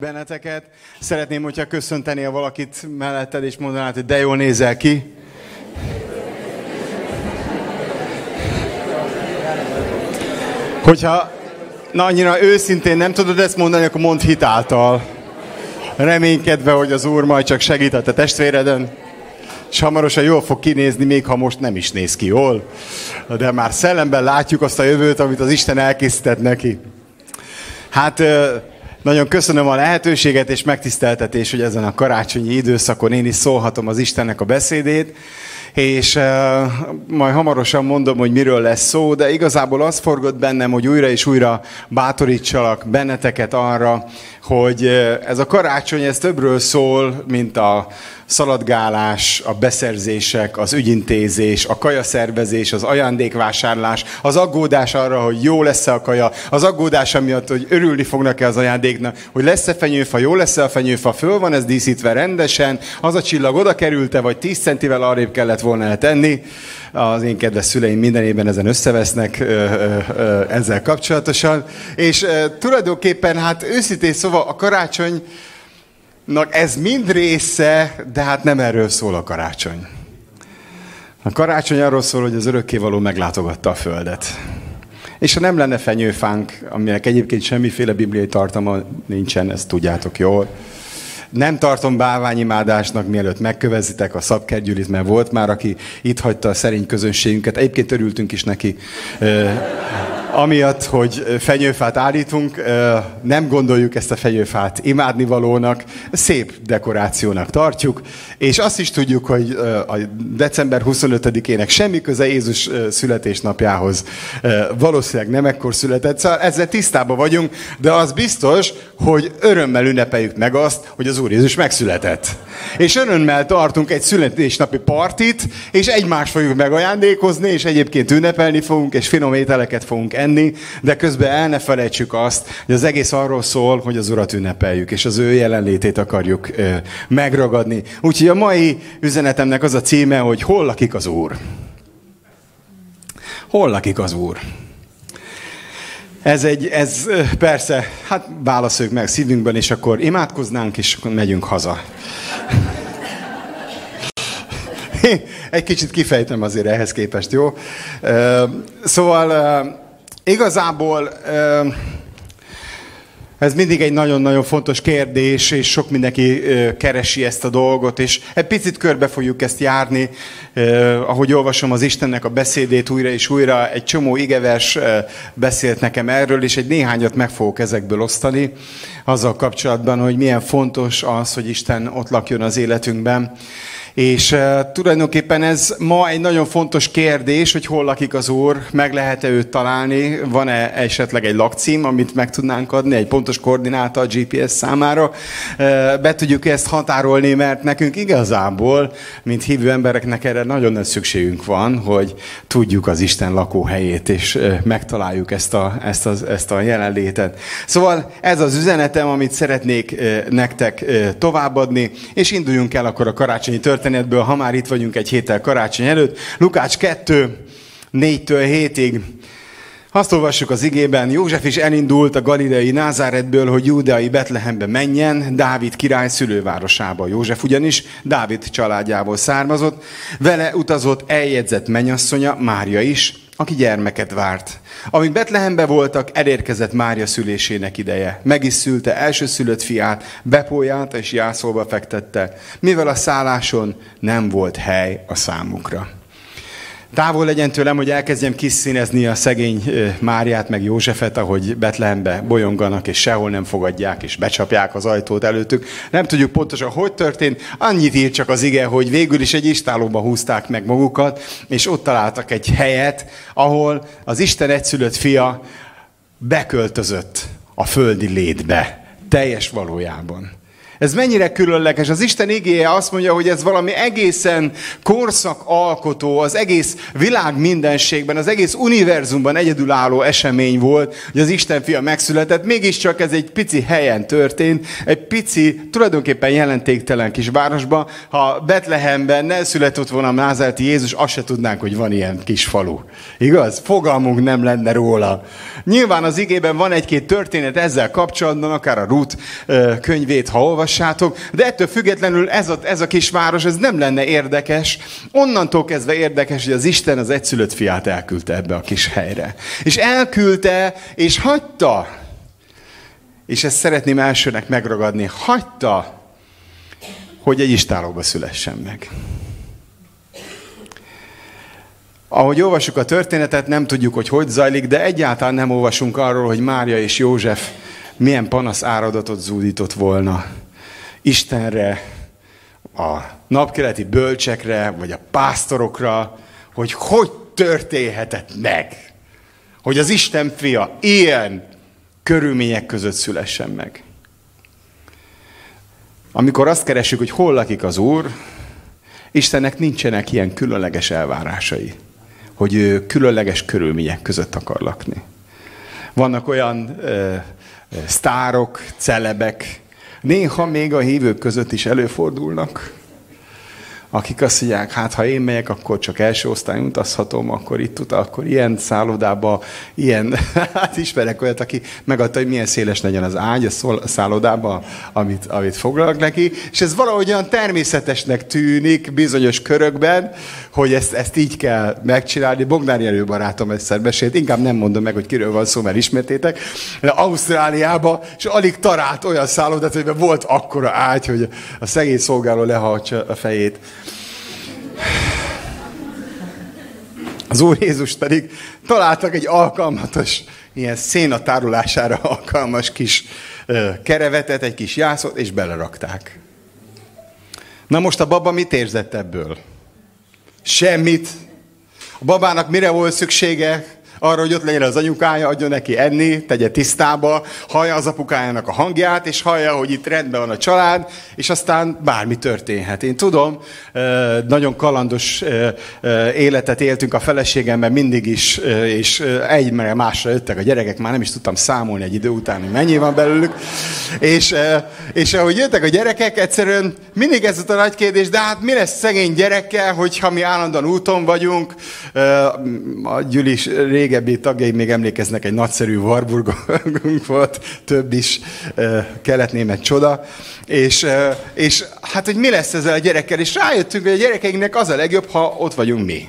benneteket. Szeretném, hogyha köszöntenél valakit melletted, és mondanád, hogy de jól nézel ki. Hogyha na, annyira őszintén nem tudod ezt mondani, akkor mondd hitáltal. Reménykedve, hogy az Úr majd csak segít a te testvéreden, és hamarosan jól fog kinézni, még ha most nem is néz ki jól. De már szellemben látjuk azt a jövőt, amit az Isten elkészített neki. Hát nagyon köszönöm a lehetőséget és megtiszteltetés, hogy ezen a karácsonyi időszakon én is szólhatom az Istennek a beszédét, és uh, majd hamarosan mondom, hogy miről lesz szó, de igazából az forgott bennem, hogy újra és újra bátorítsalak benneteket arra, hogy ez a karácsony, ez többről szól, mint a szaladgálás, a beszerzések, az ügyintézés, a kajaszervezés, az ajándékvásárlás, az aggódás arra, hogy jó lesz-e a kaja, az aggódás amiatt, hogy örülni fognak-e az ajándéknak, hogy lesz-e fenyőfa, jó lesz-e a fenyőfa, föl van ez díszítve rendesen, az a csillag oda került-e, vagy 10 centivel arrébb kellett volna tenni. Az én kedves szüleim minden évben ezen összevesznek ezzel kapcsolatosan. És tulajdonképpen, hát őszintén szóval a karácsony ez mind része, de hát nem erről szól a karácsony. A karácsony arról szól, hogy az örökkévaló meglátogatta a Földet. És ha nem lenne fenyőfánk, aminek egyébként semmiféle bibliai tartalma nincsen, ezt tudjátok jól, nem tartom bálványimádásnak, mielőtt megkövezitek a szabkergyűlit, mert volt már, aki itt hagyta a szerény közönségünket. Egyébként örültünk is neki. Amiatt, hogy fenyőfát állítunk, nem gondoljuk ezt a fenyőfát imádnivalónak, szép dekorációnak tartjuk, és azt is tudjuk, hogy a december 25-ének semmi köze Jézus születésnapjához valószínűleg nem ekkor született, szóval ezzel tisztában vagyunk, de az biztos, hogy örömmel ünnepeljük meg azt, hogy az Úr Jézus megszületett. És örömmel tartunk egy születésnapi partit, és egymást fogjuk megajándékozni, és egyébként ünnepelni fogunk, és finom ételeket fogunk enni, de közben el ne felejtsük azt, hogy az egész arról szól, hogy az Urat ünnepeljük, és az ő jelenlétét akarjuk ö, megragadni. Úgyhogy a mai üzenetemnek az a címe, hogy hol lakik az Úr? Hol lakik az Úr? Ez egy, ez persze, hát válaszoljuk meg szívünkben, és akkor imádkoznánk, és akkor megyünk haza. Egy kicsit kifejtem azért ehhez képest, jó? Szóval igazából ez mindig egy nagyon-nagyon fontos kérdés, és sok mindenki keresi ezt a dolgot, és egy picit körbe fogjuk ezt járni, ahogy olvasom az Istennek a beszédét újra és újra, egy csomó igevers beszélt nekem erről, és egy néhányat meg fogok ezekből osztani, azzal kapcsolatban, hogy milyen fontos az, hogy Isten ott lakjon az életünkben. És uh, tulajdonképpen ez ma egy nagyon fontos kérdés, hogy hol lakik az Úr, meg lehet-e őt találni, van-e esetleg egy lakcím, amit meg tudnánk adni, egy pontos koordináta a GPS számára. Uh, be tudjuk ezt határolni, mert nekünk igazából, mint hívő embereknek erre nagyon nagy szükségünk van, hogy tudjuk az Isten lakóhelyét, és uh, megtaláljuk ezt a, ezt, a, ezt a jelenlétet. Szóval ez az üzenetem, amit szeretnék nektek továbbadni, és induljunk el akkor a karácsonyi történet történetből, ha már itt vagyunk egy héttel karácsony előtt. Lukács 2, 4-től 7-ig. Azt olvassuk az igében, József is elindult a galileai Názáretből, hogy júdeai Betlehembe menjen, Dávid király szülővárosába. József ugyanis Dávid családjából származott, vele utazott eljegyzett menyasszonya, Mária is, aki gyermeket várt. Amíg Betlehembe voltak, elérkezett Mária szülésének ideje. Meg is szülte elsőszülött fiát, bepóját és jászolba fektette, mivel a szálláson nem volt hely a számukra. Távol legyen tőlem, hogy elkezdjem kiszínezni a szegény Máriát, meg Józsefet, ahogy Betlehembe bolyonganak, és sehol nem fogadják, és becsapják az ajtót előttük. Nem tudjuk pontosan, hogy történt. Annyit ír csak az ige, hogy végül is egy istálóba húzták meg magukat, és ott találtak egy helyet, ahol az Isten egyszülött fia beköltözött a földi létbe, teljes valójában. Ez mennyire különleges. Az Isten igéje azt mondja, hogy ez valami egészen korszakalkotó, az egész világ mindenségben, az egész univerzumban egyedülálló esemény volt, hogy az Isten fia megszületett. Mégiscsak ez egy pici helyen történt, egy pici, tulajdonképpen jelentéktelen kis városban. Ha Betlehemben ne született volna a názálti Jézus, azt se tudnánk, hogy van ilyen kis falu. Igaz? Fogalmunk nem lenne róla. Nyilván az igében van egy-két történet ezzel kapcsolatban, akár a Ruth könyvét, ha olvassátok, de ettől függetlenül ez a, ez a kis város, ez nem lenne érdekes. Onnantól kezdve érdekes, hogy az Isten az egyszülött fiát elküldte ebbe a kis helyre. És elküldte, és hagyta, és ezt szeretném elsőnek megragadni, hagyta, hogy egy istálóba szülessen meg. Ahogy olvasjuk a történetet, nem tudjuk, hogy hogy zajlik, de egyáltalán nem olvasunk arról, hogy Mária és József milyen panasz áradatot zúdított volna Istenre, a napkeleti bölcsekre, vagy a pásztorokra, hogy hogy történhetett meg, hogy az Isten fia ilyen körülmények között szülessen meg. Amikor azt keresünk, hogy hol lakik az Úr, Istennek nincsenek ilyen különleges elvárásai hogy ő különleges körülmények között akar lakni. Vannak olyan ö, sztárok, celebek, néha még a hívők között is előfordulnak, akik azt mondják, hát ha én megyek, akkor csak első osztályon utazhatom, akkor itt utal, akkor ilyen szállodába, ilyen, hát ismerek olyat, aki megadta, hogy milyen széles legyen az ágy a szállodába, amit, amit foglalok neki, és ez valahogy olyan természetesnek tűnik bizonyos körökben, hogy ezt, ezt így kell megcsinálni. Bognár Jelő barátom egyszer mesélt, inkább nem mondom meg, hogy kiről van szó, mert ismertétek, de Ausztráliába, és alig talált olyan szállodát, hogy volt akkora ágy, hogy a szegény szolgáló lehajtsa a fejét. Az Úr Jézus pedig találtak egy alkalmatos, ilyen széna tárolására alkalmas kis kerevetet, egy kis jászot, és belerakták. Na most a baba mit érzett ebből? Semmit. A babának mire volt szüksége? Arra, hogy ott legyen az anyukája, adjon neki enni, tegye tisztába, hallja az apukájának a hangját, és hallja, hogy itt rendben van a család, és aztán bármi történhet. Én tudom, nagyon kalandos életet éltünk a feleségemmel mindig is, és egyre másra jöttek a gyerekek, már nem is tudtam számolni egy idő után, hogy mennyi van belőlük. És, és ahogy jöttek a gyerekek, egyszerűen mindig ez a nagy kérdés, de hát mi lesz szegény gyerekkel, hogyha mi állandóan úton vagyunk, a Gyülis rég régebbi tagjai még emlékeznek, egy nagyszerű Warburgunk volt, több is, kelet-német csoda, és, és hát, hogy mi lesz ezzel a gyerekkel, és rájöttünk, hogy a gyerekeinknek az a legjobb, ha ott vagyunk mi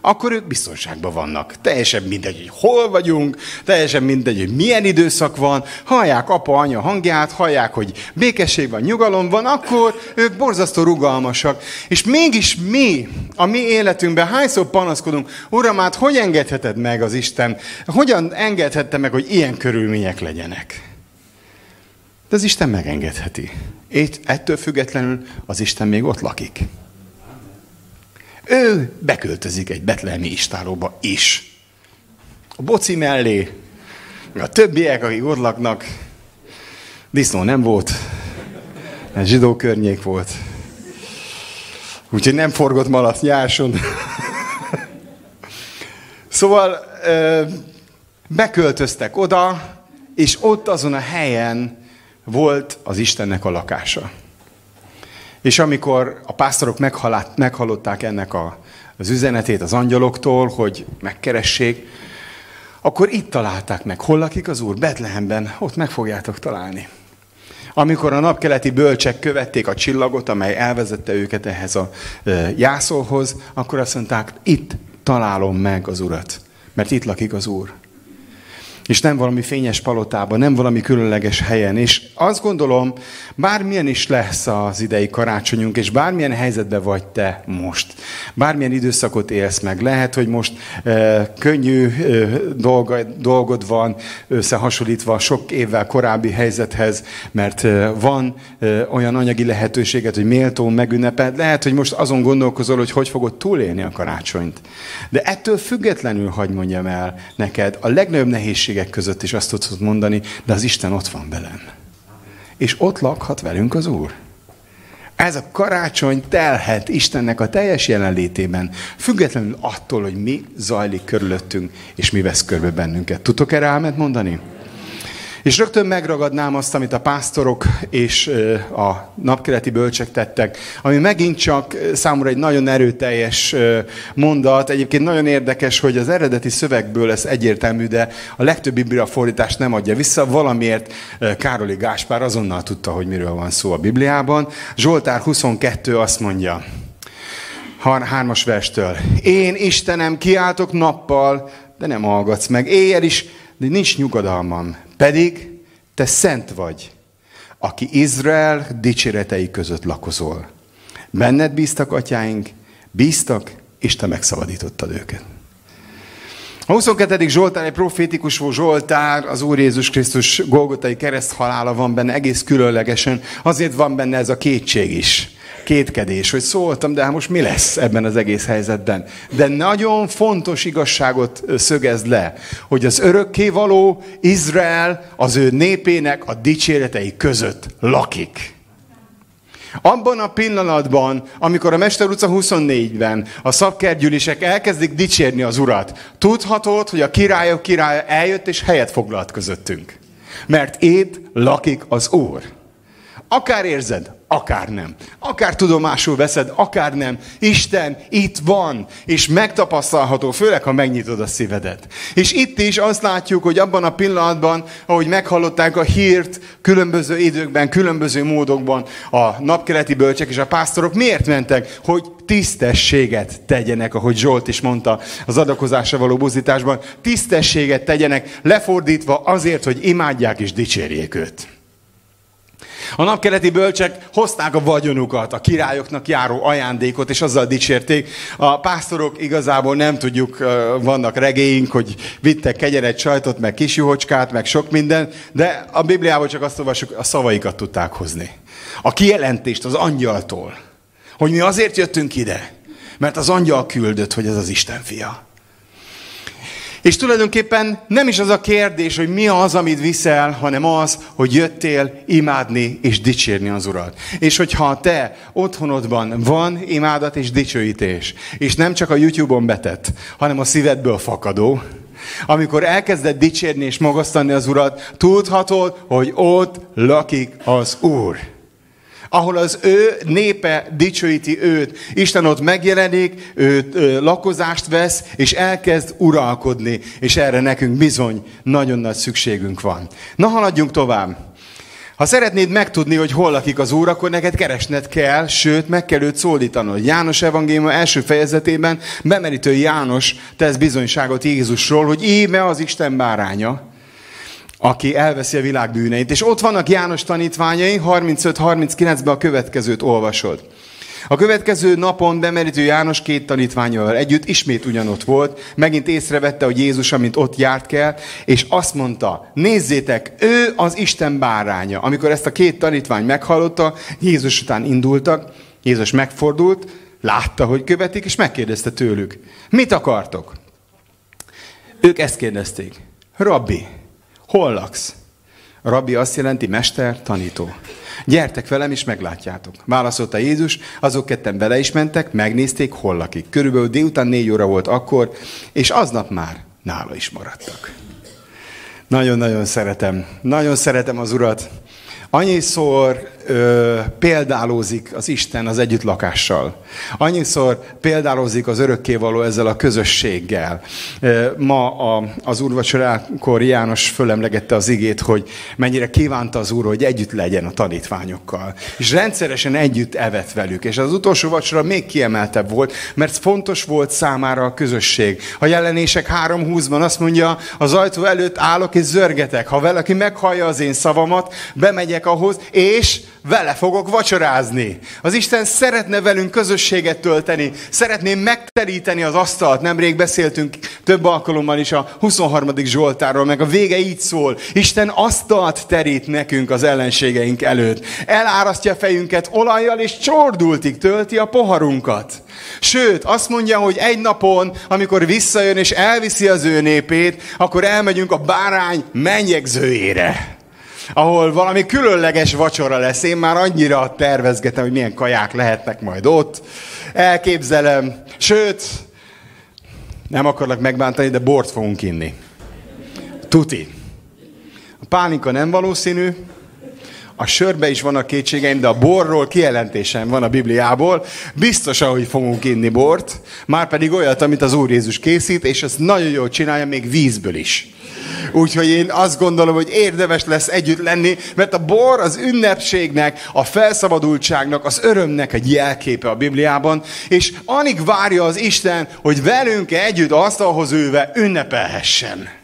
akkor ők biztonságban vannak. Teljesen mindegy, hogy hol vagyunk, teljesen mindegy, hogy milyen időszak van, hallják apa, anya hangját, hallják, hogy békesség van, nyugalom van, akkor ők borzasztó rugalmasak. És mégis mi, a mi életünkben hányszor panaszkodunk, Uram, hát hogy engedheted meg az Isten, hogyan engedhette meg, hogy ilyen körülmények legyenek? De az Isten megengedheti. Itt ettől függetlenül az Isten még ott lakik. Ő beköltözik egy betlehemi istálóba is. A boci mellé, a többiek, akik ott laknak, disznó nem volt, ez zsidó környék volt. Úgyhogy nem forgott malac nyárson. szóval beköltöztek oda, és ott azon a helyen volt az Istennek a lakása. És amikor a pásztorok meghallották ennek a, az üzenetét az angyaloktól, hogy megkeressék, akkor itt találták meg. Hol lakik az Úr? Betlehemben. Ott meg fogjátok találni. Amikor a napkeleti bölcsek követték a csillagot, amely elvezette őket ehhez a jászolhoz, akkor azt mondták, itt találom meg az Urat, mert itt lakik az Úr és nem valami fényes palotában, nem valami különleges helyen. És azt gondolom, bármilyen is lesz az idei karácsonyunk, és bármilyen helyzetben vagy te most, bármilyen időszakot élsz meg, lehet, hogy most e, könnyű e, dolga, dolgod van összehasonlítva sok évvel korábbi helyzethez, mert e, van e, olyan anyagi lehetőséget, hogy méltó megünnepeld. Lehet, hogy most azon gondolkozol, hogy hogy fogod túlélni a karácsonyt. De ettől függetlenül, hagy mondjam el neked, a legnagyobb nehézség nehézségek között is azt tudod mondani, de az Isten ott van velem. és ott lakhat velünk az Úr. Ez a karácsony telhet Istennek a teljes jelenlétében, függetlenül attól, hogy mi zajlik körülöttünk, és mi vesz körbe bennünket. Tudtok erre álmet mondani? És rögtön megragadnám azt, amit a pásztorok és a napkeleti bölcsek tettek, ami megint csak számomra egy nagyon erőteljes mondat. Egyébként nagyon érdekes, hogy az eredeti szövegből ez egyértelmű, de a legtöbb biblia fordítás nem adja vissza. Valamiért Károli Gáspár azonnal tudta, hogy miről van szó a Bibliában. Zsoltár 22 azt mondja, hármas verstől. Én Istenem kiáltok nappal, de nem hallgatsz meg. Éjjel is, de nincs nyugodalmam. Pedig te szent vagy, aki Izrael dicséretei között lakozol. Benned bíztak atyáink, bíztak, és te megszabadítottad őket. A 22. Zsoltár egy profétikus Zsoltár, az Úr Jézus Krisztus Golgotai kereszt halála van benne egész különlegesen, azért van benne ez a kétség is kétkedés, hogy szóltam, de hát most mi lesz ebben az egész helyzetben. De nagyon fontos igazságot szögez le, hogy az örökkévaló Izrael az ő népének a dicséretei között lakik. Abban a pillanatban, amikor a Mester utca 24-ben a szabkergyűlések elkezdik dicsérni az Urat, tudhatod, hogy a királyok királya eljött és helyet foglalt közöttünk. Mert itt lakik az Úr. Akár érzed, akár nem. Akár tudomásul veszed, akár nem. Isten itt van, és megtapasztalható, főleg, ha megnyitod a szívedet. És itt is azt látjuk, hogy abban a pillanatban, ahogy meghallották a hírt különböző időkben, különböző módokban a napkeleti bölcsek és a pásztorok miért mentek? Hogy tisztességet tegyenek, ahogy Zsolt is mondta az adakozásra való buzításban, tisztességet tegyenek, lefordítva azért, hogy imádják és dicsérjék őt. A napkeleti bölcsek hozták a vagyonukat, a királyoknak járó ajándékot, és azzal dicsérték. A pásztorok igazából nem tudjuk, vannak regéink, hogy vittek kegyeret, sajtot, meg kis juhocskát, meg sok minden, de a Bibliában csak azt olvasjuk, a szavaikat tudták hozni. A kijelentést az angyaltól, hogy mi azért jöttünk ide, mert az angyal küldött, hogy ez az Isten fia. És tulajdonképpen nem is az a kérdés, hogy mi az, amit viszel, hanem az, hogy jöttél imádni és dicsérni az Urat. És hogyha te otthonodban van imádat és dicsőítés, és nem csak a YouTube-on betett, hanem a szívedből fakadó, amikor elkezded dicsérni és magasztani az Urat, tudhatod, hogy ott lakik az Úr ahol az ő népe dicsőíti őt. Isten ott megjelenik, ő lakozást vesz, és elkezd uralkodni, és erre nekünk bizony nagyon nagy szükségünk van. Na, haladjunk tovább. Ha szeretnéd megtudni, hogy hol lakik az Úr, akkor neked keresned kell, sőt, meg kell őt szólítanod. János evangélium első fejezetében bemerítő János tesz bizonyságot Jézusról, hogy íme az Isten báránya, aki elveszi a világ bűneit. És ott vannak János tanítványai, 35-39-ben a következőt olvasod. A következő napon bemerítő János két tanítványával együtt ismét ugyanott volt, megint észrevette, hogy Jézus, amint ott járt kell, és azt mondta, nézzétek, ő az Isten báránya. Amikor ezt a két tanítvány meghallotta, Jézus után indultak, Jézus megfordult, látta, hogy követik, és megkérdezte tőlük, mit akartok? Ők ezt kérdezték, Rabbi, Hol laksz? Rabbi azt jelenti, mester, tanító. Gyertek velem, és meglátjátok. Válaszolta Jézus, azok ketten bele is mentek, megnézték, hol lakik. Körülbelül délután négy óra volt akkor, és aznap már nála is maradtak. Nagyon-nagyon szeretem. Nagyon szeretem az Urat. Annyiszor ö, példálózik az Isten az együttlakással. Annyiszor példálózik az örökkévaló ezzel a közösséggel. Ma a, az úrvacsorákor János fölemlegette az igét, hogy mennyire kívánta az úr, hogy együtt legyen a tanítványokkal. És rendszeresen együtt evett velük. És az utolsó vacsora még kiemeltebb volt, mert fontos volt számára a közösség. A jelenések 3.20-ban azt mondja, az ajtó előtt állok és zörgetek. Ha valaki meghallja az én szavamat, bemegyek ahhoz, és vele fogok vacsorázni. Az Isten szeretne velünk közösséget tölteni, szeretné megteríteni az asztalt. Nemrég beszéltünk több alkalommal is a 23. Zsoltárról, meg a vége így szól. Isten asztalt terít nekünk az ellenségeink előtt. Elárasztja fejünket olajjal, és csordultig tölti a poharunkat. Sőt, azt mondja, hogy egy napon, amikor visszajön és elviszi az ő népét, akkor elmegyünk a bárány mennyegzőjére. Ahol valami különleges vacsora lesz. Én már annyira tervezgetem, hogy milyen kaják lehetnek majd ott. Elképzelem. Sőt, nem akarlak megbántani, de bort fogunk inni. Tuti. A pánika nem valószínű, a sörbe is vannak kétségeim, de a borról kijelentésem van a Bibliából. Biztos, hogy fogunk inni bort, már pedig olyat, amit az Úr Jézus készít, és ezt nagyon jól csinálja, még vízből is. Úgyhogy én azt gondolom, hogy érdemes lesz együtt lenni, mert a bor az ünnepségnek, a felszabadultságnak, az örömnek egy jelképe a Bibliában, és alig várja az Isten, hogy velünk együtt asztalhoz ülve ünnepelhessen.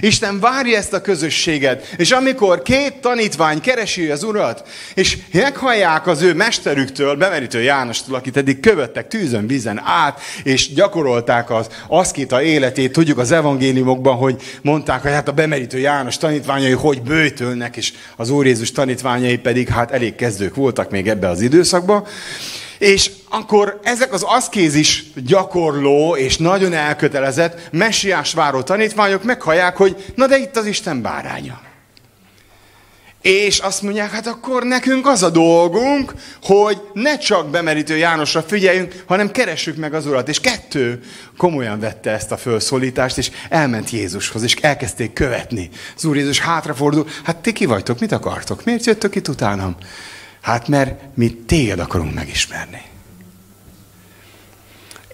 Isten várja ezt a közösséget, és amikor két tanítvány keresi az Urat, és meghallják az ő mesterüktől, bemerítő Jánostól, akit eddig követtek tűzön, vízen át, és gyakorolták az aszkita életét, tudjuk az evangéliumokban, hogy mondták, hogy hát a bemerítő János tanítványai hogy bőtölnek, és az Úr Jézus tanítványai pedig hát elég kezdők voltak még ebbe az időszakban. És akkor ezek az aszkézis gyakorló és nagyon elkötelezett, messiás váró tanítványok meghallják, hogy na de itt az Isten báránya. És azt mondják, hát akkor nekünk az a dolgunk, hogy ne csak bemerítő Jánosra figyeljünk, hanem keressük meg az Urat. És kettő komolyan vette ezt a felszólítást, és elment Jézushoz, és elkezdték követni. Az Úr Jézus hátrafordul, hát ti ki vagytok, mit akartok? Miért jöttök itt utánam? Hát mert mi téged akarunk megismerni.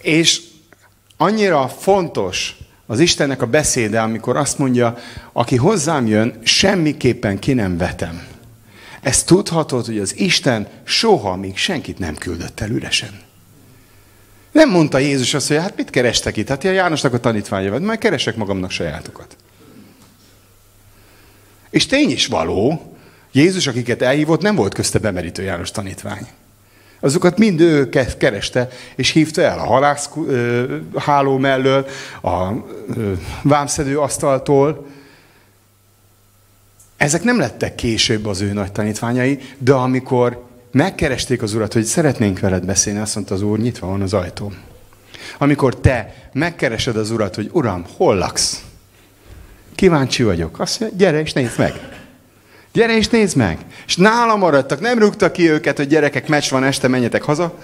És annyira fontos az Istennek a beszéde, amikor azt mondja, aki hozzám jön, semmiképpen ki nem vetem. Ezt tudhatod, hogy az Isten soha még senkit nem küldött el üresen. Nem mondta Jézus azt, hogy hát mit kerestek itt? Hát a Jánosnak a tanítványa vagy, majd keresek magamnak sajátokat. És tény is való, Jézus, akiket elhívott, nem volt közte bemerítő János tanítvány. Azokat mind ő kereste, és hívta el a halász háló mellől, a vámszedő asztaltól. Ezek nem lettek később az ő nagy tanítványai, de amikor megkeresték az urat, hogy szeretnénk veled beszélni, azt mondta az úr, nyitva van az ajtó. Amikor te megkeresed az urat, hogy uram, hol laksz? Kíváncsi vagyok. Azt mondja, gyere és nézd meg. Gyere és nézd meg! És nálam maradtak, nem rúgtak ki őket, hogy gyerekek, meccs van este, menjetek haza,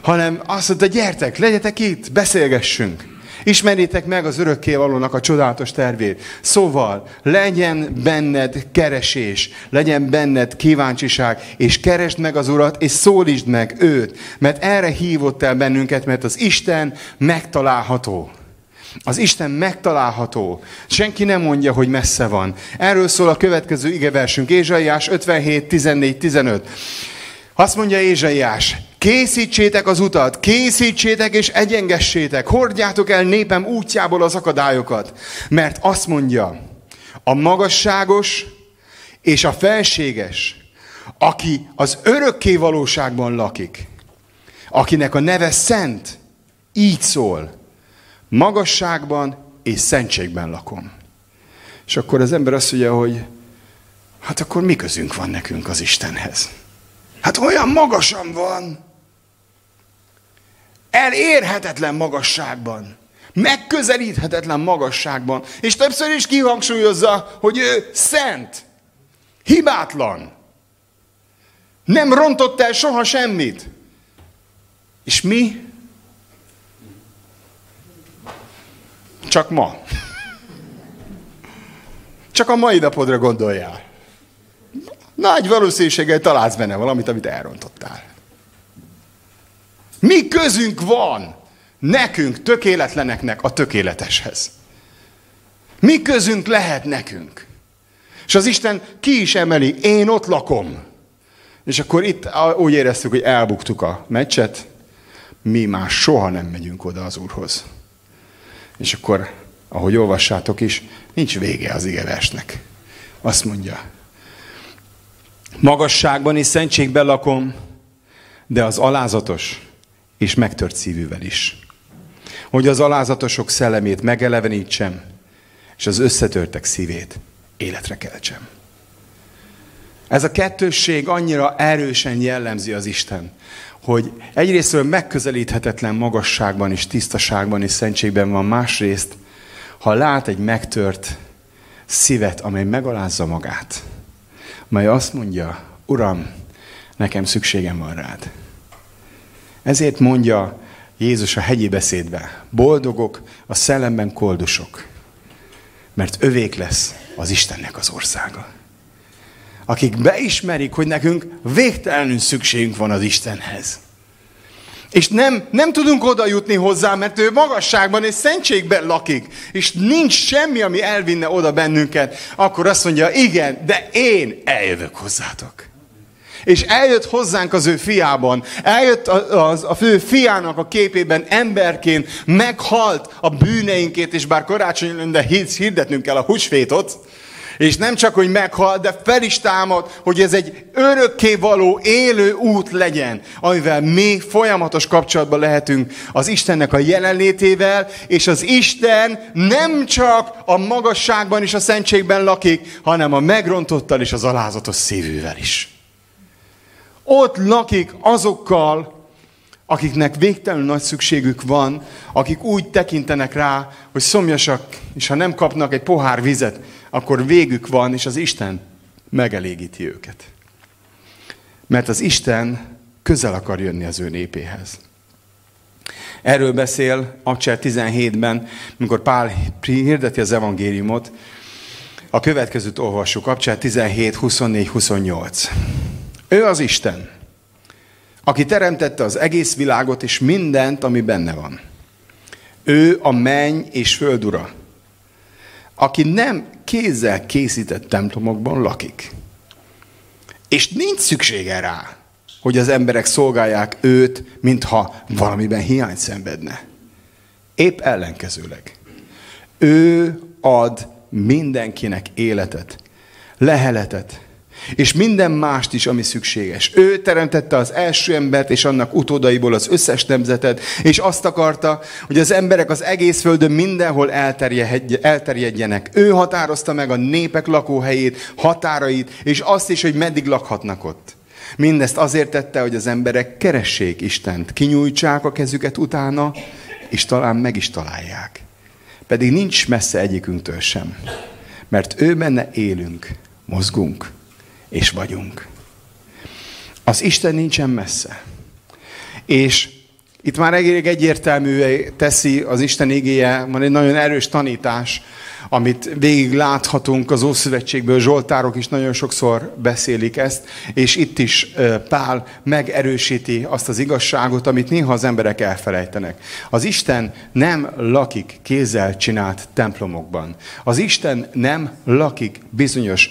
hanem azt mondta, gyertek, legyetek itt, beszélgessünk. Ismerjétek meg az örökkévalónak a csodálatos tervét. Szóval legyen benned keresés, legyen benned kíváncsiság, és keresd meg az Urat, és szólítsd meg őt, mert erre hívott el bennünket, mert az Isten megtalálható. Az Isten megtalálható. Senki nem mondja, hogy messze van. Erről szól a következő igeversünk, Ézsaiás 57, 14, 15. Azt mondja Ézsaiás, készítsétek az utat, készítsétek és egyengessétek, hordjátok el népem útjából az akadályokat. Mert azt mondja, a magasságos és a felséges, aki az örökké valóságban lakik, akinek a neve szent, így szól magasságban és szentségben lakom. És akkor az ember azt mondja, hogy hát akkor mi közünk van nekünk az Istenhez? Hát olyan magasan van. Elérhetetlen magasságban. Megközelíthetetlen magasságban. És többször is kihangsúlyozza, hogy ő szent. Hibátlan. Nem rontott el soha semmit. És mi Csak ma. Csak a mai napodra gondoljál. Nagy valószínűséggel találsz benne valamit, amit elrontottál. Mi közünk van nekünk, tökéletleneknek a tökéleteshez? Mi közünk lehet nekünk? És az Isten ki is emeli, én ott lakom. És akkor itt úgy éreztük, hogy elbuktuk a meccset, mi már soha nem megyünk oda az Úrhoz. És akkor, ahogy olvassátok is, nincs vége az igeversnek. Azt mondja, magasságban és szentségben lakom, de az alázatos és megtört szívűvel is. Hogy az alázatosok szellemét megelevenítsem, és az összetörtek szívét életre keltsem. Ez a kettősség annyira erősen jellemzi az Isten, hogy egyrésztről megközelíthetetlen magasságban és tisztaságban és szentségben van, másrészt, ha lát egy megtört szívet, amely megalázza magát, mely azt mondja, Uram, nekem szükségem van rád. Ezért mondja Jézus a hegyi beszédbe, boldogok a szellemben koldusok, mert övék lesz az Istennek az országa. Akik beismerik, hogy nekünk végtelenül szükségünk van az Istenhez. És nem, nem tudunk oda jutni hozzá, mert ő magasságban és szentségben lakik. És nincs semmi, ami elvinne oda bennünket. Akkor azt mondja, igen, de én eljövök hozzátok. És eljött hozzánk az ő fiában, eljött az, a fő fiának a képében emberként, meghalt a bűneinkét, és bár karácsony de hirdetnünk kell a húsvétot, és nem csak, hogy meghal, de fel is támad, hogy ez egy örökké való, élő út legyen, amivel mi folyamatos kapcsolatban lehetünk az Istennek a jelenlétével, és az Isten nem csak a magasságban és a szentségben lakik, hanem a megrontottal és az alázatos szívűvel is. Ott lakik azokkal, akiknek végtelenül nagy szükségük van, akik úgy tekintenek rá, hogy szomjasak, és ha nem kapnak egy pohár vizet, akkor végük van, és az Isten megelégíti őket. Mert az Isten közel akar jönni az ő népéhez. Erről beszél Abcser 17-ben, amikor Pál hirdeti az evangéliumot. A következőt olvassuk, Abcser 17, 24, 28. Ő az Isten, aki teremtette az egész világot és mindent, ami benne van. Ő a menny és föld ura, aki nem kézzel készített templomokban lakik. És nincs szüksége rá, hogy az emberek szolgálják őt, mintha valamiben hiány szenvedne. Épp ellenkezőleg. Ő ad mindenkinek életet, leheletet, és minden mást is, ami szükséges. Ő teremtette az első embert és annak utódaiból az összes nemzetet, és azt akarta, hogy az emberek az egész földön mindenhol elterjedjenek. Ő határozta meg a népek lakóhelyét, határait, és azt is, hogy meddig lakhatnak ott. Mindezt azért tette, hogy az emberek keressék Istent, kinyújtsák a kezüket utána, és talán meg is találják. Pedig nincs messze egyikünktől sem. Mert ő benne élünk, mozgunk és vagyunk. Az Isten nincsen messze. És itt már elég egyértelmű teszi az Isten igéje, van egy nagyon erős tanítás, amit végig láthatunk az Ószövetségből, Zsoltárok is nagyon sokszor beszélik ezt, és itt is Pál megerősíti azt az igazságot, amit néha az emberek elfelejtenek. Az Isten nem lakik kézzel csinált templomokban. Az Isten nem lakik bizonyos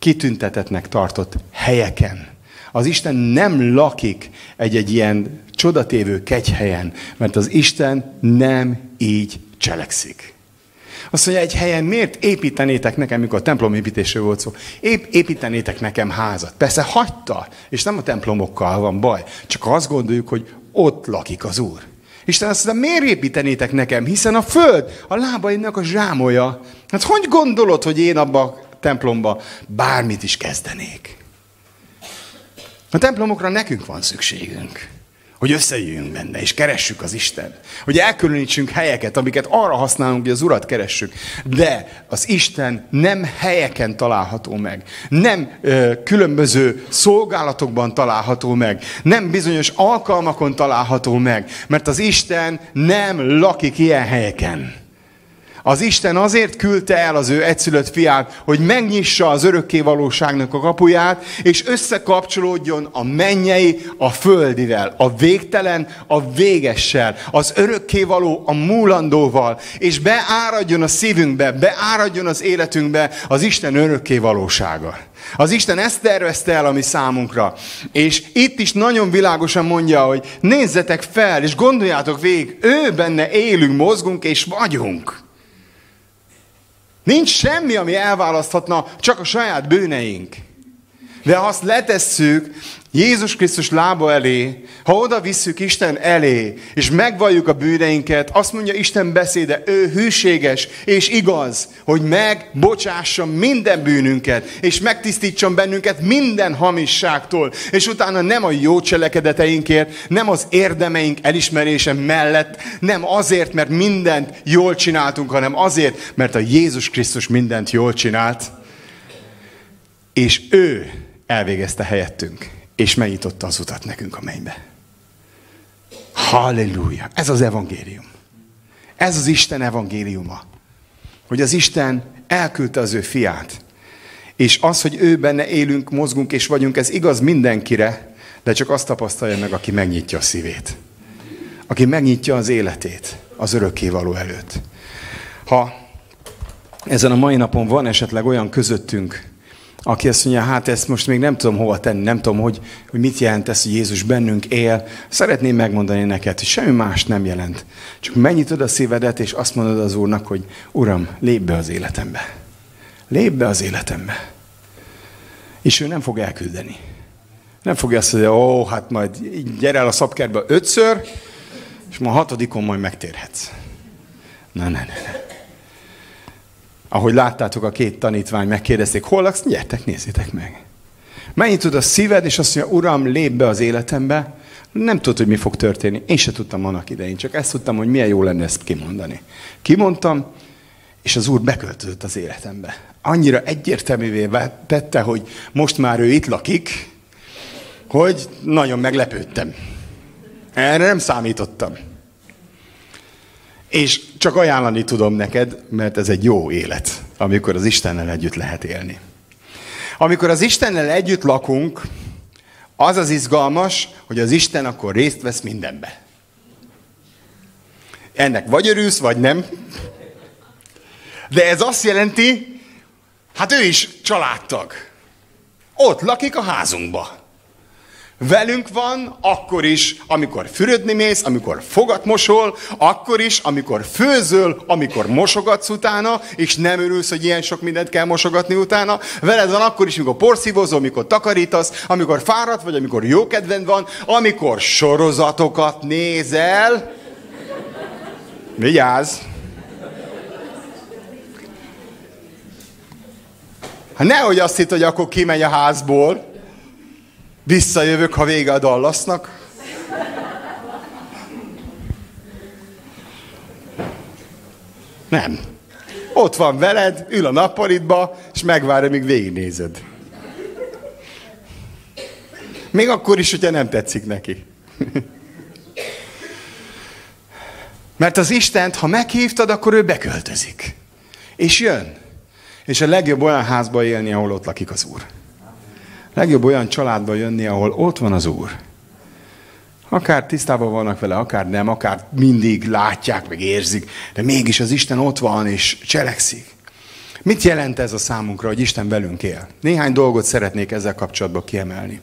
kitüntetetnek tartott helyeken. Az Isten nem lakik egy-egy ilyen csodatévő kegyhelyen, mert az Isten nem így cselekszik. Azt mondja, egy helyen miért építenétek nekem, mikor a templom építésről volt szó, épp építenétek nekem házat. Persze hagyta, és nem a templomokkal van baj, csak azt gondoljuk, hogy ott lakik az Úr. Isten azt mondja, miért építenétek nekem, hiszen a föld a lábaimnak a zsámolja. Hát hogy gondolod, hogy én abba templomba bármit is kezdenék. A templomokra nekünk van szükségünk, hogy összejöjjünk benne, és keressük az Isten. Hogy elkülönítsünk helyeket, amiket arra használunk, hogy az Urat keressük. De az Isten nem helyeken található meg. Nem ö, különböző szolgálatokban található meg. Nem bizonyos alkalmakon található meg. Mert az Isten nem lakik ilyen helyeken. Az Isten azért küldte el az ő egyszülött fiát, hogy megnyissa az örökké valóságnak a kapuját, és összekapcsolódjon a mennyei a földivel, a végtelen a végessel, az örökké való a múlandóval, és beáradjon a szívünkbe, beáradjon az életünkbe az Isten örökké valósága. Az Isten ezt tervezte el a mi számunkra. És itt is nagyon világosan mondja, hogy nézzetek fel, és gondoljátok végig, ő benne élünk, mozgunk és vagyunk. Nincs semmi, ami elválaszthatna, csak a saját bűneink. De ha azt letesszük Jézus Krisztus lába elé, ha oda visszük Isten elé, és megvalljuk a bűneinket, azt mondja Isten beszéde, ő hűséges és igaz, hogy megbocsássa minden bűnünket, és megtisztítson bennünket minden hamisságtól, és utána nem a jó cselekedeteinkért, nem az érdemeink elismerése mellett, nem azért, mert mindent jól csináltunk, hanem azért, mert a Jézus Krisztus mindent jól csinált, És ő elvégezte helyettünk, és megnyitotta az utat nekünk a mennybe. Halleluja! Ez az evangélium. Ez az Isten evangéliuma. Hogy az Isten elküldte az ő fiát. És az, hogy ő benne élünk, mozgunk és vagyunk, ez igaz mindenkire, de csak azt tapasztalja meg, aki megnyitja a szívét. Aki megnyitja az életét az örökkévaló előtt. Ha ezen a mai napon van esetleg olyan közöttünk, aki azt mondja, hát ezt most még nem tudom hova tenni, nem tudom, hogy, hogy mit jelent ez, hogy Jézus bennünk él. Szeretném megmondani neked, hogy semmi más nem jelent. Csak megnyitod a szívedet, és azt mondod az Úrnak, hogy Uram, lépj be az életembe. Lépj be az életembe. És ő nem fog elküldeni. Nem fogja azt mondani, ó, hát majd gyere el a szabkertbe ötször, és ma hatodikon majd megtérhetsz. Na, ne, ne, ne. Ahogy láttátok, a két tanítvány megkérdezték, hol laksz? Gyertek, nézzétek meg. Mennyit tud a szíved, és azt mondja, Uram, lép be az életembe. Nem tudod, hogy mi fog történni. Én se tudtam annak idején, csak ezt tudtam, hogy milyen jó lenne ezt kimondani. Kimondtam, és az Úr beköltözött az életembe. Annyira egyértelművé tette, hogy most már ő itt lakik, hogy nagyon meglepődtem. Erre nem számítottam. És csak ajánlani tudom neked, mert ez egy jó élet, amikor az Istennel együtt lehet élni. Amikor az Istennel együtt lakunk, az az izgalmas, hogy az Isten akkor részt vesz mindenbe. Ennek vagy örülsz, vagy nem. De ez azt jelenti, hát ő is családtag. Ott lakik a házunkba. Velünk van, akkor is, amikor fürödni mész, amikor fogat mosol, akkor is, amikor főzöl, amikor mosogatsz utána, és nem örülsz, hogy ilyen sok mindent kell mosogatni utána. Veled van akkor is, amikor porszívozol, amikor takarítasz, amikor fáradt vagy, amikor jó kedved van, amikor sorozatokat nézel. Vigyázz! Hát nehogy azt hitt, hogy akkor kimegy a házból, Visszajövök, ha vége a Dallasnak. Nem. Ott van veled, ül a nappalitba, és megvárja, míg végignézed. Még akkor is, hogyha nem tetszik neki. Mert az Istent, ha meghívtad, akkor ő beköltözik. És jön. És a legjobb olyan házba élni, ahol ott lakik az Úr. Legjobb olyan családba jönni, ahol ott van az Úr. Akár tisztában vannak vele, akár nem, akár mindig látják, meg érzik, de mégis az Isten ott van és cselekszik. Mit jelent ez a számunkra, hogy Isten velünk él? Néhány dolgot szeretnék ezzel kapcsolatban kiemelni.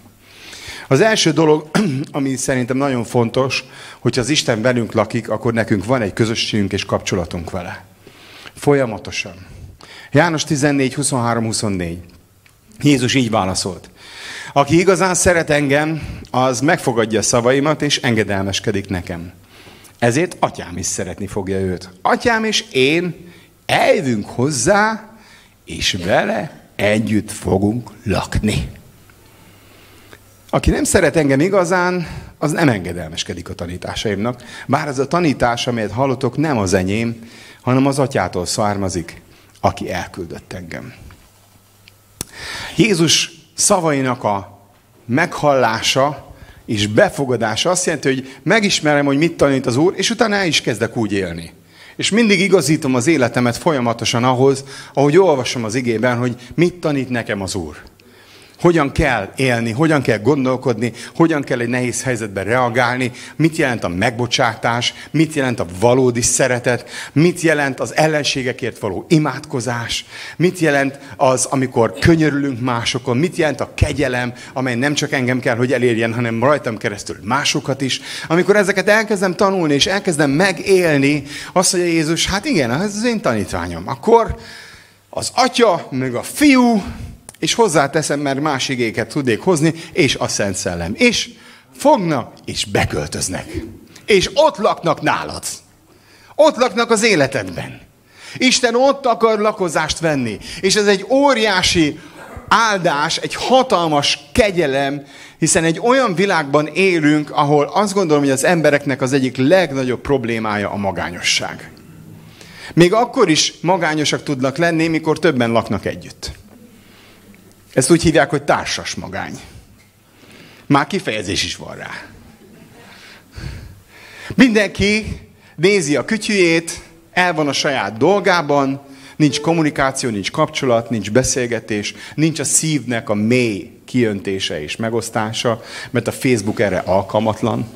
Az első dolog, ami szerintem nagyon fontos, hogy az Isten velünk lakik, akkor nekünk van egy közösségünk és kapcsolatunk vele. Folyamatosan. János 14, 23, 24. Jézus így válaszolt. Aki igazán szeret engem, az megfogadja szavaimat, és engedelmeskedik nekem. Ezért atyám is szeretni fogja őt. Atyám és én eljövünk hozzá, és vele együtt fogunk lakni. Aki nem szeret engem igazán, az nem engedelmeskedik a tanításaimnak. Bár ez a tanítás, amelyet hallotok, nem az enyém, hanem az atyától származik, aki elküldött engem. Jézus szavainak a meghallása és befogadása azt jelenti, hogy megismerem, hogy mit tanít az Úr, és utána el is kezdek úgy élni. És mindig igazítom az életemet folyamatosan ahhoz, ahogy olvasom az igében, hogy mit tanít nekem az Úr hogyan kell élni, hogyan kell gondolkodni, hogyan kell egy nehéz helyzetben reagálni, mit jelent a megbocsátás, mit jelent a valódi szeretet, mit jelent az ellenségekért való imádkozás, mit jelent az, amikor könyörülünk másokon, mit jelent a kegyelem, amely nem csak engem kell, hogy elérjen, hanem rajtam keresztül másokat is. Amikor ezeket elkezdem tanulni, és elkezdem megélni, azt mondja Jézus, hát igen, ez az én tanítványom. Akkor az atya, meg a fiú, és hozzáteszem, mert más igéket tudnék hozni, és a Szent Szellem. És fognak, és beköltöznek. És ott laknak nálad. Ott laknak az életedben. Isten ott akar lakozást venni. És ez egy óriási áldás, egy hatalmas kegyelem, hiszen egy olyan világban élünk, ahol azt gondolom, hogy az embereknek az egyik legnagyobb problémája a magányosság. Még akkor is magányosak tudnak lenni, mikor többen laknak együtt. Ezt úgy hívják, hogy társas magány. Már kifejezés is van rá. Mindenki nézi a kütyüjét, el van a saját dolgában, nincs kommunikáció, nincs kapcsolat, nincs beszélgetés, nincs a szívnek a mély kijöntése és megosztása, mert a Facebook erre alkalmatlan.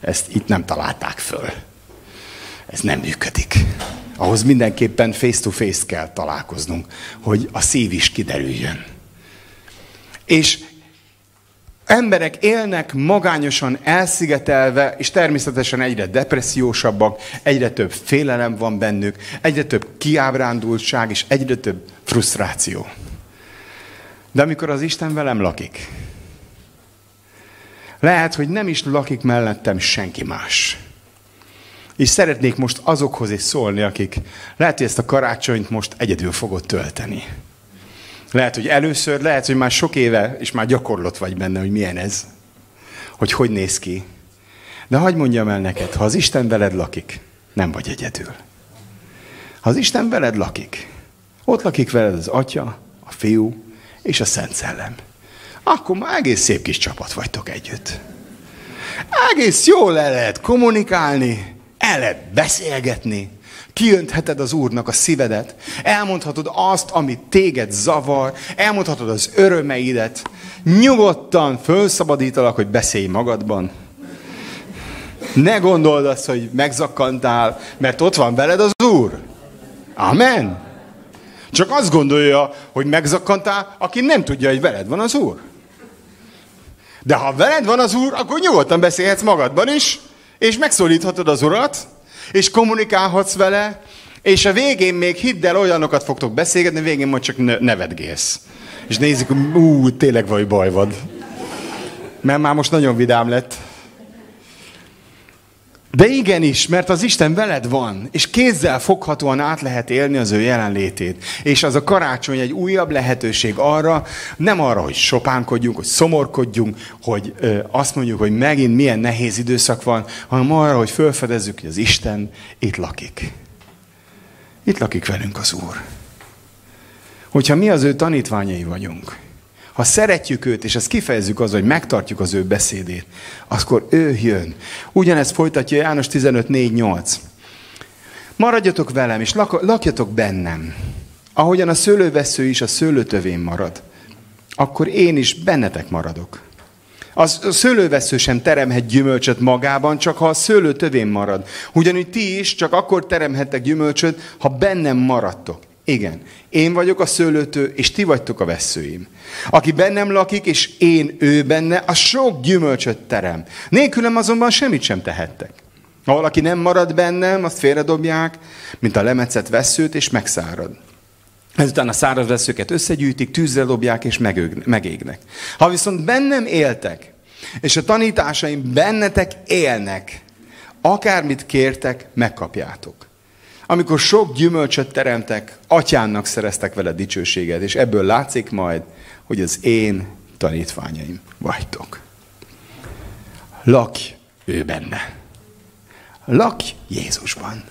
Ezt itt nem találták föl. Ez nem működik. Ahhoz mindenképpen face-to-face kell találkoznunk, hogy a szív is kiderüljön. És emberek élnek magányosan elszigetelve, és természetesen egyre depressziósabbak, egyre több félelem van bennük, egyre több kiábrándultság, és egyre több frusztráció. De amikor az Isten velem lakik, lehet, hogy nem is lakik mellettem senki más. És szeretnék most azokhoz is szólni, akik lehet, hogy ezt a karácsonyt most egyedül fogod tölteni. Lehet, hogy először, lehet, hogy már sok éve, és már gyakorlott vagy benne, hogy milyen ez. Hogy hogy néz ki. De hagyd mondjam el neked, ha az Isten veled lakik, nem vagy egyedül. Ha az Isten veled lakik, ott lakik veled az Atya, a Fiú és a Szent Szellem. Akkor már egész szép kis csapat vagytok együtt. Egész jól le lehet kommunikálni, el lehet beszélgetni, Kiöntheted az Úrnak a szívedet. Elmondhatod azt, amit téged zavar. Elmondhatod az örömeidet. Nyugodtan fölszabadítalak, hogy beszélj magadban. Ne gondold azt, hogy megzakkantál, mert ott van veled az Úr. Amen. Csak azt gondolja, hogy megzakkantál, aki nem tudja, hogy veled van az Úr. De ha veled van az Úr, akkor nyugodtan beszélhetsz magadban is, és megszólíthatod az Urat, és kommunikálhatsz vele, és a végén még hidd el, olyanokat fogtok beszélgetni, a végén majd csak nevetgélsz. És nézik, ú, tényleg vagy baj van. Mert már most nagyon vidám lett. De igenis, mert az Isten veled van, és kézzel foghatóan át lehet élni az ő jelenlétét. És az a karácsony egy újabb lehetőség arra, nem arra, hogy sopánkodjunk, hogy szomorkodjunk, hogy ö, azt mondjuk, hogy megint milyen nehéz időszak van, hanem arra, hogy felfedezzük, hogy az Isten itt lakik. Itt lakik velünk az Úr. Hogyha mi az ő tanítványai vagyunk, ha szeretjük őt, és ezt kifejezzük az, hogy megtartjuk az ő beszédét, akkor ő jön. Ugyanezt folytatja János 15.4.8. Maradjatok velem, és lak- lakjatok bennem. Ahogyan a szőlővesző is a szőlőtövén marad, akkor én is bennetek maradok. A szőlővesző sem teremhet gyümölcsöt magában, csak ha a szőlő tövén marad. Ugyanúgy ti is csak akkor teremhettek gyümölcsöt, ha bennem maradtok. Igen, én vagyok a szőlőtő, és ti vagytok a veszőim. Aki bennem lakik, és én ő benne, a sok gyümölcsöt terem. Nélkülem azonban semmit sem tehettek. Ha valaki nem marad bennem, azt félredobják, mint a lemetszett veszőt, és megszárad. Ezután a száraz veszőket összegyűjtik, tűzre dobják, és megégnek. Ha viszont bennem éltek, és a tanításaim bennetek élnek, akármit kértek, megkapjátok. Amikor sok gyümölcsöt teremtek, atyánnak szereztek vele dicsőséget, és ebből látszik majd, hogy az én tanítványaim vagytok. Lakj ő benne. Lakj Jézusban.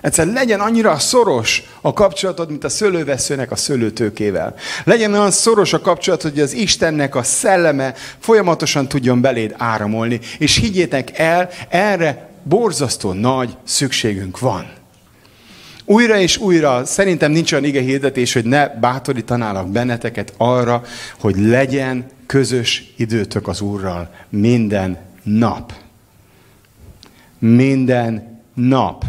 Egyszer legyen annyira szoros a kapcsolatod, mint a szőlőveszőnek a szőlőtőkével. Legyen olyan szoros a kapcsolat, hogy az Istennek a szelleme folyamatosan tudjon beléd áramolni. És higgyétek el, erre borzasztó nagy szükségünk van. Újra és újra szerintem nincs olyan ige hirdetés, hogy ne bátorítanálak benneteket arra, hogy legyen közös időtök az Úrral minden nap. Minden nap.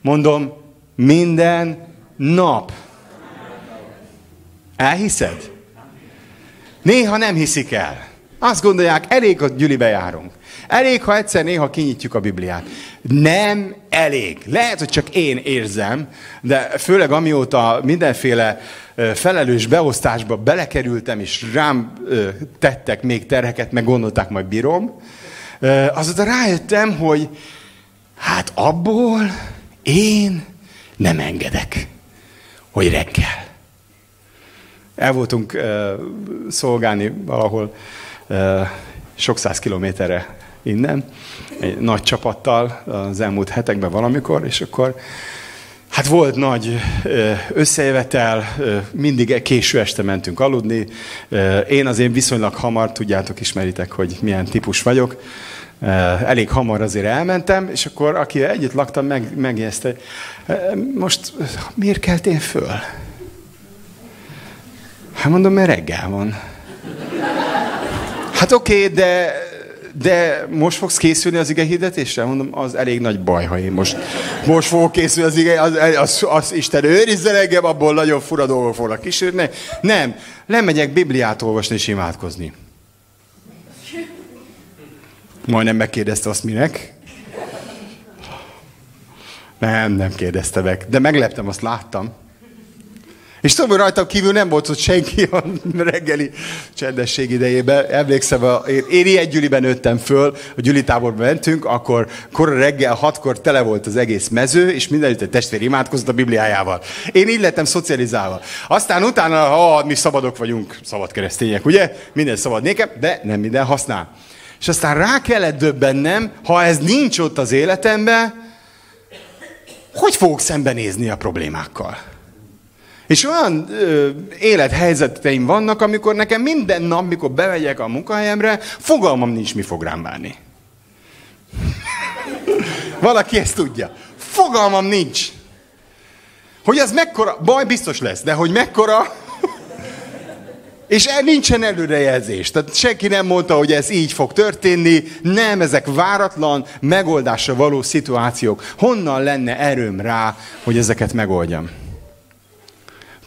Mondom, minden nap. Elhiszed? Néha nem hiszik el. Azt gondolják, elég, hogy gyülibe járunk. Elég, ha egyszer néha kinyitjuk a Bibliát. Nem elég. Lehet, hogy csak én érzem, de főleg amióta mindenféle felelős beosztásba belekerültem, és rám tettek még terheket, meg gondolták, majd bírom, azóta rájöttem, hogy hát abból én nem engedek, hogy reggel. El voltunk szolgálni valahol sok száz kilométerre innen, egy nagy csapattal az elmúlt hetekben valamikor, és akkor Hát volt nagy összejövetel, mindig késő este mentünk aludni. Én azért viszonylag hamar, tudjátok, ismeritek, hogy milyen típus vagyok. Elég hamar azért elmentem, és akkor aki együtt laktam, meg, megjegyezte, most miért keltél föl? Hát mondom, mert reggel van. Hát oké, okay, de de most fogsz készülni az ige hirdetésre? Mondom, az elég nagy baj, ha én most, most fogok készülni az ige, az, az, az Isten őrizzen engem, abból nagyon fura dolgok fognak kísérni. Nem, lemegyek Bibliát olvasni és imádkozni. Majdnem megkérdezte azt minek. Nem, nem kérdezte meg, de megleptem, azt láttam. És tudom, hogy rajtam kívül nem volt ott senki a reggeli csendesség idejében. Emlékszem, a, én, én ilyen gyüliben nőttem föl, a gyülitáborba mentünk, akkor kora reggel, hatkor tele volt az egész mező, és mindenütt egy testvér imádkozott a Bibliájával. Én így lettem szocializálva. Aztán utána, ha mi szabadok vagyunk, szabad keresztények, ugye? Minden szabad nékem, de nem minden használ. És aztán rá kellett döbbennem, ha ez nincs ott az életemben, hogy fogok szembenézni a problémákkal? És olyan ö, élethelyzeteim vannak, amikor nekem minden nap, mikor bemegyek a munkahelyemre, fogalmam nincs, mi fog rám várni. Valaki ezt tudja. Fogalmam nincs. Hogy ez mekkora, baj biztos lesz, de hogy mekkora, és el, nincsen előrejelzés. Tehát senki nem mondta, hogy ez így fog történni. Nem, ezek váratlan, megoldásra való szituációk. Honnan lenne erőm rá, hogy ezeket megoldjam?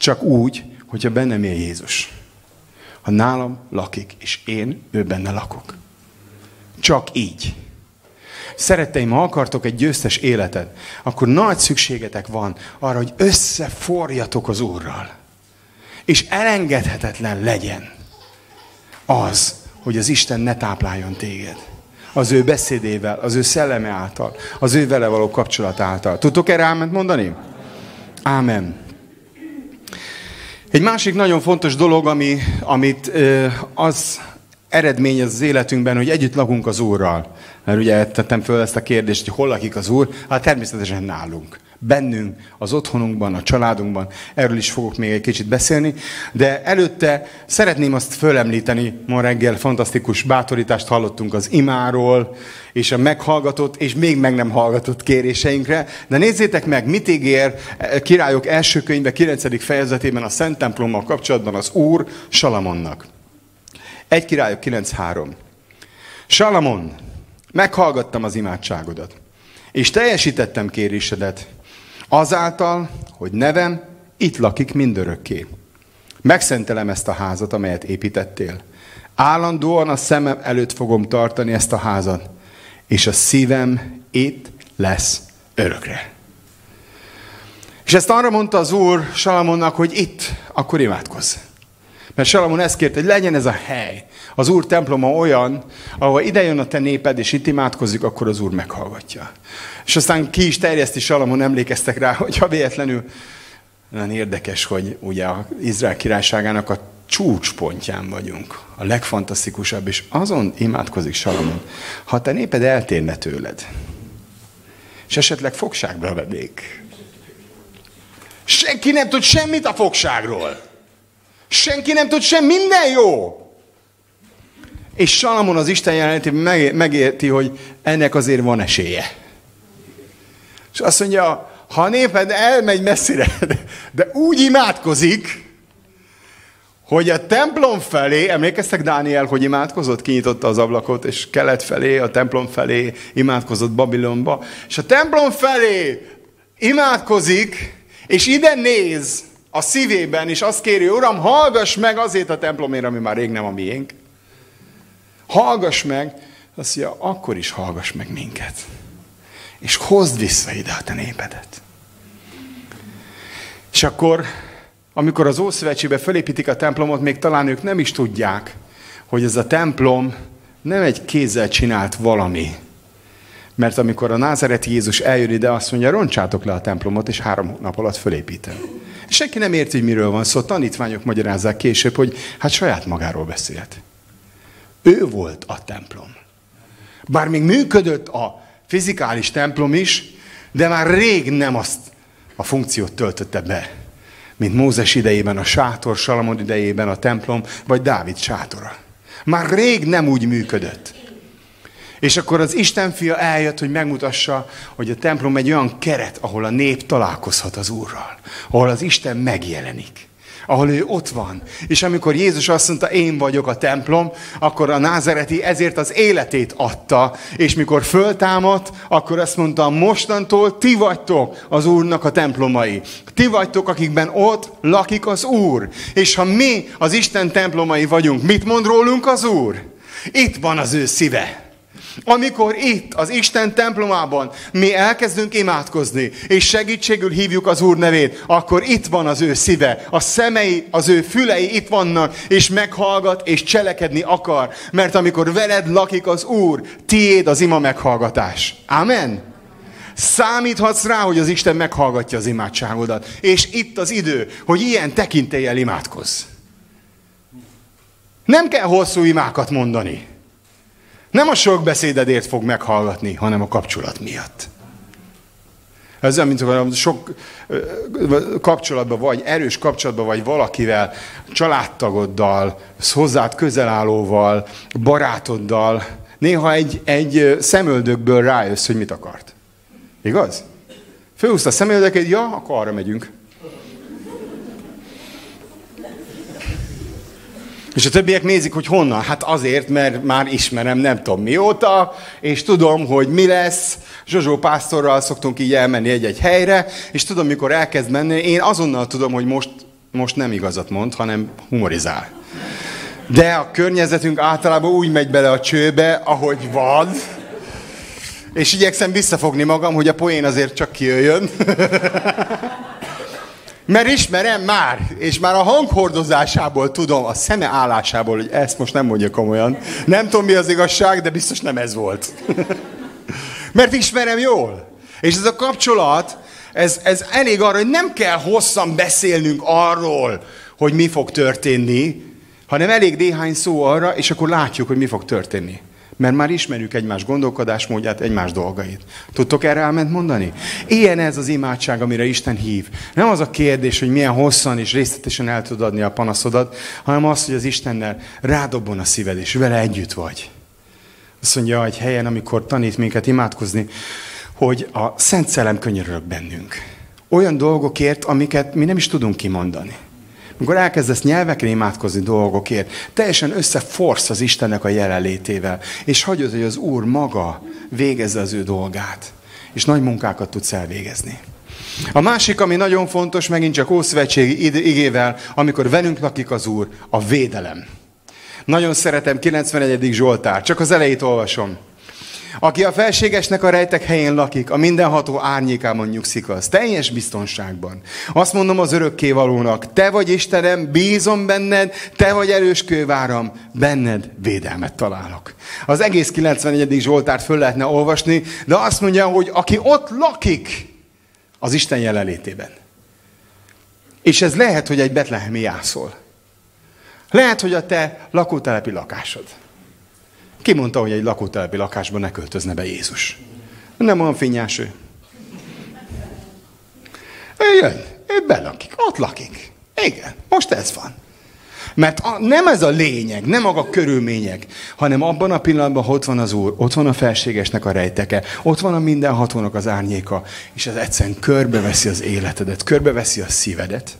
Csak úgy, hogyha bennem él Jézus. Ha nálam lakik, és én ő benne lakok. Csak így. Szeretteim, ha akartok egy győztes életet, akkor nagy szükségetek van arra, hogy összeforjatok az Úrral. És elengedhetetlen legyen az, hogy az Isten ne tápláljon téged. Az ő beszédével, az ő szelleme által, az ő vele való kapcsolat által. Tudtok erre áment mondani? Ámen. Egy másik nagyon fontos dolog, ami, amit az eredményez az életünkben, hogy együtt lakunk az Úrral. Mert ugye tettem föl ezt a kérdést, hogy hol lakik az Úr? Hát természetesen nálunk. Bennünk, az otthonunkban, a családunkban. Erről is fogok még egy kicsit beszélni. De előtte szeretném azt fölemlíteni, ma reggel fantasztikus bátorítást hallottunk az imáról, és a meghallgatott, és még meg nem hallgatott kéréseinkre. De nézzétek meg, mit ígér eh, királyok első könyve 9. fejezetében a Szent templommal kapcsolatban az Úr Salamonnak. Egy királyok 9.3. Salamon, meghallgattam az imádságodat, és teljesítettem kérésedet, azáltal, hogy nevem itt lakik mindörökké. Megszentelem ezt a házat, amelyet építettél. Állandóan a szemem előtt fogom tartani ezt a házat, és a szívem itt lesz örökre. És ezt arra mondta az Úr Salamonnak, hogy itt, akkor imádkozz. Mert Salamon ezt kérte, hogy legyen ez a hely. Az Úr temploma olyan, ahol ide jön a te néped, és itt imádkozik, akkor az Úr meghallgatja. És aztán ki is terjeszti Salamon, emlékeztek rá, hogy ha véletlenül, nagyon érdekes, hogy ugye az Izrael királyságának a csúcspontján vagyunk. A legfantasztikusabb, és azon imádkozik Salamon. Ha te néped eltérne tőled, és esetleg fogságba vednék. Senki nem tud semmit a fogságról. Senki nem tud sem, minden jó. És Salamon az Isten jelenetében megérti, hogy ennek azért van esélye. És azt mondja, ha a néped elmegy messzire, de úgy imádkozik, hogy a templom felé, emlékeztek Dániel, hogy imádkozott, kinyitotta az ablakot, és kelet felé, a templom felé imádkozott Babilonba, és a templom felé imádkozik, és ide néz a szívében, és azt kéri, Uram, hallgass meg azért a templomért, ami már rég nem a miénk. Hallgass meg, azt mondja, akkor is hallgass meg minket. És hozd vissza ide a te népedet. És akkor amikor az Ószövetségbe felépítik a templomot, még talán ők nem is tudják, hogy ez a templom nem egy kézzel csinált valami. Mert amikor a názereti Jézus eljön ide, azt mondja, roncsátok le a templomot, és három nap alatt fölépítem. És senki nem érti, hogy miről van szó. A tanítványok magyarázzák később, hogy hát saját magáról beszélt. Ő volt a templom. Bár még működött a fizikális templom is, de már rég nem azt a funkciót töltötte be, mint Mózes idejében a sátor, Salamon idejében a templom, vagy Dávid sátora. Már rég nem úgy működött. És akkor az Isten fia eljött, hogy megmutassa, hogy a templom egy olyan keret, ahol a nép találkozhat az Úrral. Ahol az Isten megjelenik ahol ő ott van. És amikor Jézus azt mondta, én vagyok a templom, akkor a názereti ezért az életét adta, és mikor föltámadt, akkor azt mondta, mostantól ti vagytok az Úrnak a templomai. Ti vagytok, akikben ott lakik az Úr. És ha mi az Isten templomai vagyunk, mit mond rólunk az Úr? Itt van az ő szíve. Amikor itt, az Isten templomában mi elkezdünk imádkozni, és segítségül hívjuk az Úr nevét, akkor itt van az ő szíve, a szemei, az ő fülei itt vannak, és meghallgat, és cselekedni akar. Mert amikor veled lakik az Úr, tiéd az ima meghallgatás. Amen? Számíthatsz rá, hogy az Isten meghallgatja az imádságodat. És itt az idő, hogy ilyen tekintéllyel imádkozz. Nem kell hosszú imákat mondani. Nem a sok beszédedért fog meghallgatni, hanem a kapcsolat miatt. Ez olyan, mint sok kapcsolatban vagy, erős kapcsolatban vagy valakivel, családtagoddal, hozzád közelállóval, barátoddal, néha egy, egy szemöldökből rájössz, hogy mit akart. Igaz? Főhúzta a szemöldöket, ja, akkor arra megyünk. És a többiek nézik, hogy honnan. Hát azért, mert már ismerem nem tudom mióta, és tudom, hogy mi lesz. Zsozsó pásztorral szoktunk így elmenni egy-egy helyre, és tudom, mikor elkezd menni, én azonnal tudom, hogy most, most nem igazat mond, hanem humorizál. De a környezetünk általában úgy megy bele a csőbe, ahogy van, és igyekszem visszafogni magam, hogy a poén azért csak kijöjjön. Mert ismerem már, és már a hanghordozásából tudom, a szeme állásából, hogy ezt most nem mondja komolyan. Nem tudom, mi az igazság, de biztos nem ez volt. Mert ismerem jól. És ez a kapcsolat, ez, ez elég arra, hogy nem kell hosszan beszélnünk arról, hogy mi fog történni, hanem elég néhány szó arra, és akkor látjuk, hogy mi fog történni. Mert már ismerjük egymás gondolkodásmódját, egymás dolgait. Tudtok erre elment mondani? Ilyen ez az imádság, amire Isten hív. Nem az a kérdés, hogy milyen hosszan és részletesen el tudod adni a panaszodat, hanem az, hogy az Istennel rádobban a szíved, és vele együtt vagy. Azt mondja egy helyen, amikor tanít minket imádkozni, hogy a Szent Szellem könyörög bennünk. Olyan dolgokért, amiket mi nem is tudunk kimondani. Amikor elkezdesz nyelveken imádkozni dolgokért, teljesen összeforsz az Istennek a jelenlétével, és hagyod, hogy az Úr maga végezze az ő dolgát, és nagy munkákat tudsz elvégezni. A másik, ami nagyon fontos, megint csak Ószövetségi igével, amikor velünk lakik az Úr, a védelem. Nagyon szeretem 91. Zsoltár, csak az elejét olvasom. Aki a felségesnek a rejtek helyén lakik, a mindenható árnyékában nyugszik az, teljes biztonságban. Azt mondom az örökkévalónak, te vagy Istenem, bízom benned, te vagy erős kőváram, benned védelmet találok. Az egész 91. Zsoltárt föl lehetne olvasni, de azt mondja, hogy aki ott lakik, az Isten jelenlétében. És ez lehet, hogy egy betlehemi jászol. Lehet, hogy a te lakótelepi lakásod. Ki mondta, hogy egy lakótelepi lakásban ne költözne be Jézus? Nem olyan finnyás ő. Ő jön, ő belakik, ott lakik. Igen, most ez van. Mert a, nem ez a lényeg, nem maga körülmények, hanem abban a pillanatban, ott van az Úr, ott van a felségesnek a rejteke, ott van a mindenhatónak az árnyéka, és ez egyszerűen körbeveszi az életedet, körbeveszi a szívedet.